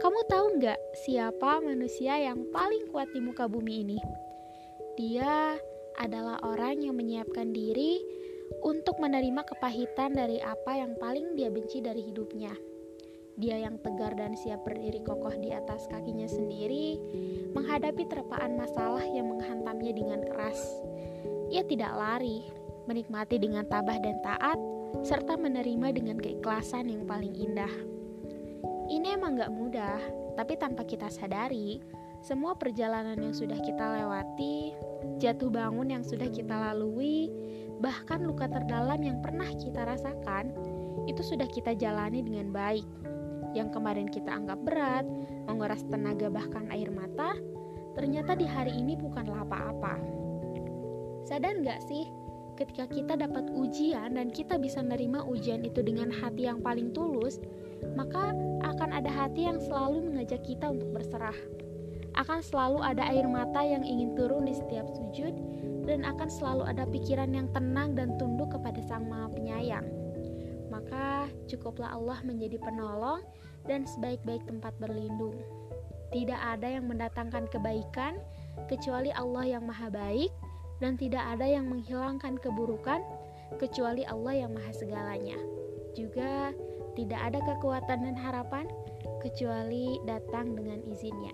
Kamu tahu nggak siapa manusia yang paling kuat di muka bumi ini? Dia adalah orang yang menyiapkan diri untuk menerima kepahitan dari apa yang paling dia benci dari hidupnya. Dia yang tegar dan siap berdiri kokoh di atas kakinya sendiri, menghadapi terpaan masalah yang menghantamnya dengan keras. Ia tidak lari, menikmati dengan tabah dan taat, serta menerima dengan keikhlasan yang paling indah. Ini emang gak mudah, tapi tanpa kita sadari, semua perjalanan yang sudah kita lewati, jatuh bangun yang sudah kita lalui, bahkan luka terdalam yang pernah kita rasakan, itu sudah kita jalani dengan baik. Yang kemarin kita anggap berat, menguras tenaga bahkan air mata, ternyata di hari ini bukanlah apa-apa. Sadar nggak sih, ketika kita dapat ujian dan kita bisa menerima ujian itu dengan hati yang paling tulus, maka akan ada hati yang selalu mengajak kita untuk berserah. Akan selalu ada air mata yang ingin turun di setiap sujud, dan akan selalu ada pikiran yang tenang dan tunduk kepada Sang Maha Penyayang. Maka cukuplah Allah menjadi penolong dan sebaik-baik tempat berlindung. Tidak ada yang mendatangkan kebaikan kecuali Allah yang Maha Baik, dan tidak ada yang menghilangkan keburukan kecuali Allah yang Maha Segalanya. Juga tidak ada kekuatan dan harapan kecuali datang dengan izinnya.